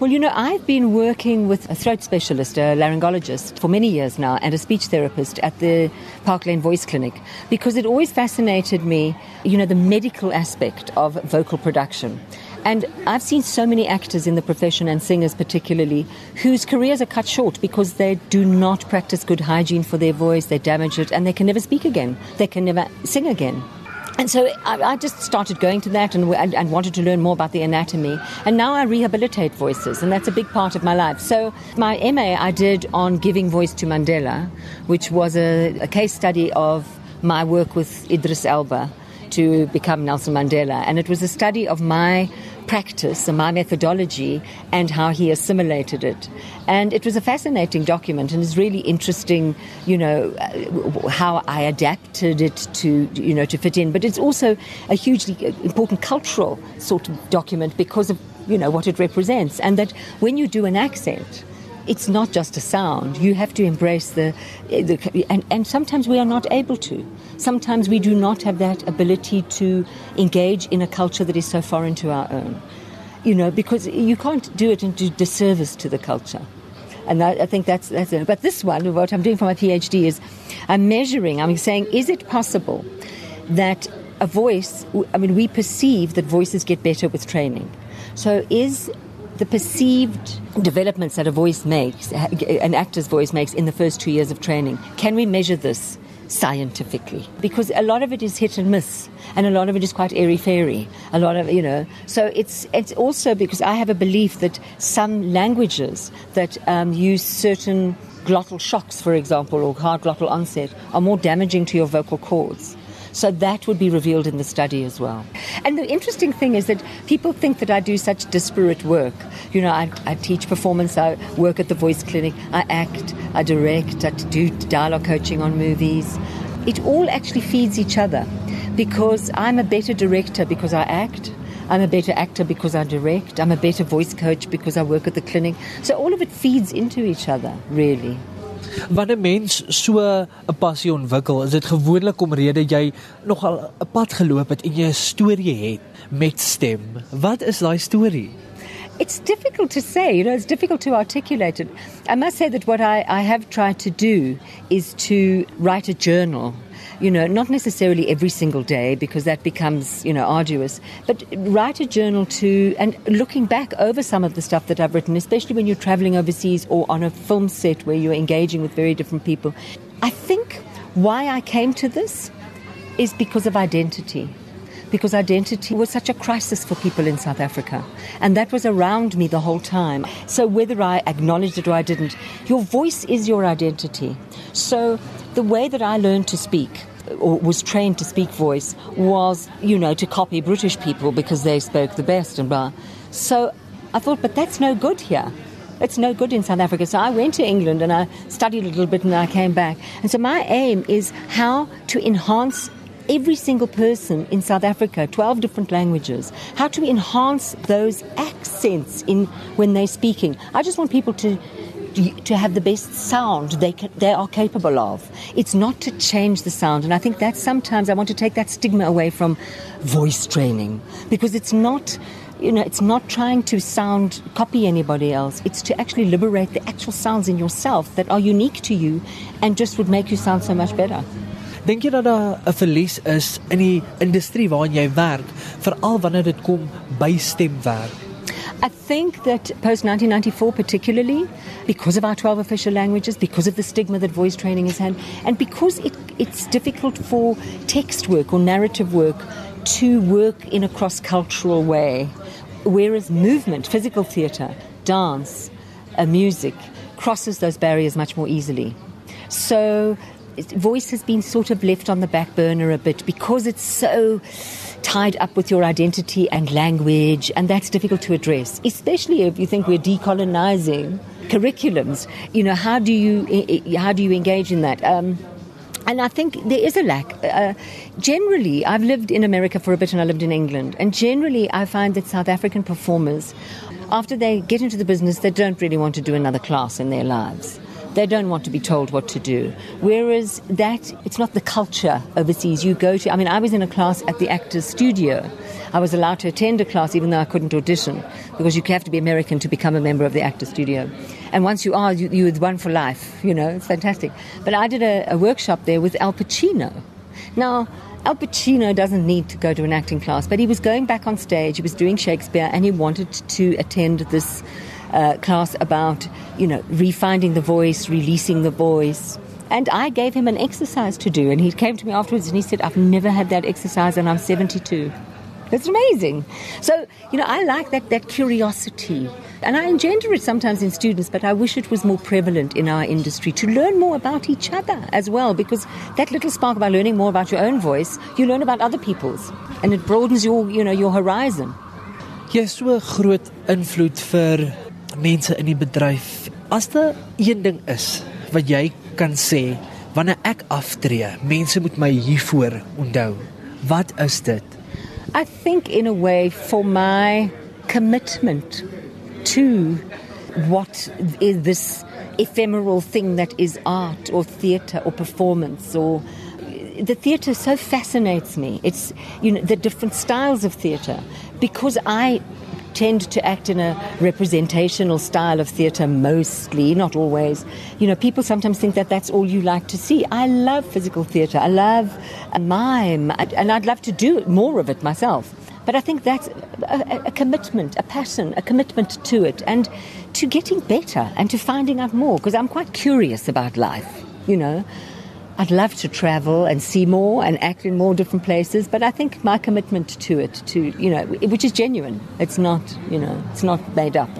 Well, you know, I've been working with a throat specialist, a laryngologist, for many years now, and a speech therapist at the Park Lane Voice Clinic because it always fascinated me, you know, the medical aspect of vocal production. And I've seen so many actors in the profession and singers particularly whose careers are cut short because they do not practice good hygiene for their voice, they damage it, and they can never speak again. They can never sing again. And so I, I, just started going to that and, and, and, wanted to learn more about the anatomy. And now I rehabilitate voices, and that's a big part of my life. So my MA I did on giving voice to Mandela, which was a, a case study of my work with Idris Elba to become Nelson Mandela. And it was a study of my practice and my methodology and how he assimilated it. And it was a fascinating document and it's really interesting, you know, uh, how I adapted it to, you know, to fit in. But it's also a hugely important cultural sort of document because of, you know, what it represents. And that when you do an accent, it's not just a sound. You have to embrace the, the and, and sometimes we are not able to. Sometimes we do not have that ability to engage in a culture that is so foreign to our own. You know, because you can't do it and do disservice to the culture. And I, I think that's, that's it. But this one, what I'm doing for my PhD is I'm measuring, I'm saying, is it possible that a voice, I mean, we perceive that voices get better with training. So is the perceived developments that a voice makes, an actor's voice makes in the first two years of training, can we measure this scientifically? Because a lot of it is hit and miss, and a lot of it is quite airy fairy. A lot of, you know, so it's, it's also because I have a belief that some languages that um, use certain glottal shocks, for example, or hard glottal onset, are more damaging to your vocal cords. So that would be revealed in the study as well. And the interesting thing is that people think that I do such disparate work. You know, I, I teach performance, I work at the voice clinic, I act, I direct, I do dialogue coaching on movies. It all actually feeds each other because I'm a better director because I act. I'm a better actor because I direct. I'm a better voice coach because I work at the clinic. So all of it feeds into each other, really. Wanneer 'n mens so 'n passie ontwikkel, is dit gewoonlik omrede jy nogal 'n pad geloop het en jy 'n storie het met stem. Wat is daai storie? It's difficult to say, you know, it's difficult to articulate it. I must say that what I, I have tried to do is to write a journal you know, not necessarily every single day because that becomes, you know, arduous, but write a journal to, and looking back over some of the stuff that I've written, especially when you're traveling overseas or on a film set where you're engaging with very different people. I think why I came to this is because of identity. Because identity was such a crisis for people in South Africa. And that was around me the whole time. So, whether I acknowledged it or I didn't, your voice is your identity. So, the way that I learned to speak or was trained to speak voice was, you know, to copy British people because they spoke the best and blah. So I thought, but that's no good here. It's no good in South Africa. So I went to England and I studied a little bit and I came back. And so my aim is how to enhance every single person in South Africa, 12 different languages, how to enhance those accents in when they're speaking. I just want people to to have the best sound they, can, they are capable of. It's not to change the sound. And I think that sometimes I want to take that stigma away from voice training because it's not you know, it's not trying to sound copy anybody else. It's to actually liberate the actual sounds in yourself that are unique to you and just would make you sound so much better. Dink jy dat daar 'n verlies is in die industrie waarin jy werk, veral wanneer dit kom by stemwerk? I think that post 1994, particularly because of our 12 official languages, because of the stigma that voice training has had, and because it, it's difficult for text work or narrative work to work in a cross cultural way, whereas movement, physical theatre, dance, uh, music crosses those barriers much more easily. So, voice has been sort of left on the back burner a bit because it's so tied up with your identity and language, and that's difficult to address, especially if you think we're decolonizing curriculums. You know, how do you how do you engage in that? Um, and I think there is a lack. Uh, generally, I've lived in America for a bit and I lived in England. And generally, I find that South African performers, after they get into the business, they don't really want to do another class in their lives They don't want to be told what to do. Whereas that, it's not the culture overseas. You go to, I mean, I was in a class at the Actors Studio. I was allowed to attend a class even though I couldn't audition because you have to be American to become a member of the Actors Studio. And once you are, you, you're one for life, you know, it's fantastic. But I did a, a workshop there with Al Pacino. Now, Al Pacino doesn't need to go to an acting class, but he was going back on stage, he was doing Shakespeare, and he wanted to attend this uh, class about, you know, refinding the voice, releasing the voice. And I gave him an exercise to do, and he came to me afterwards and he said, I've never had that exercise, and I'm 72. That's amazing. So, you know, I like that, that curiosity. And I engender it sometimes in students, but I wish it was more prevalent in our industry to learn more about each other as well, because that little spark by learning more about your own voice, you learn about other people's. And it broadens your, you know, your horizon. Is so 'n groot invloed vir mense in die bedryf. As daar een ding is wat jy kan sê wanneer ek aftree, mense moet my hiervoor onthou. Wat is dit? I think, in a way, for my commitment to what is this ephemeral thing that is art or theatre or performance or the theatre so fascinates me. It's you know the different styles of theatre because I tend to act in a representational style of theatre mostly, not always. You know, people sometimes think that that's all you like to see. I love physical theatre. I love a mime, and I'd love to do more of it myself. But I think that's a, a commitment, a passion, a commitment to it, and to getting better and to finding out more, because I'm quite curious about life, you know. I'd love to travel and see more and act in more different places, but I think my commitment to it, to you know, which is genuine. It's not, you know, it's not made up.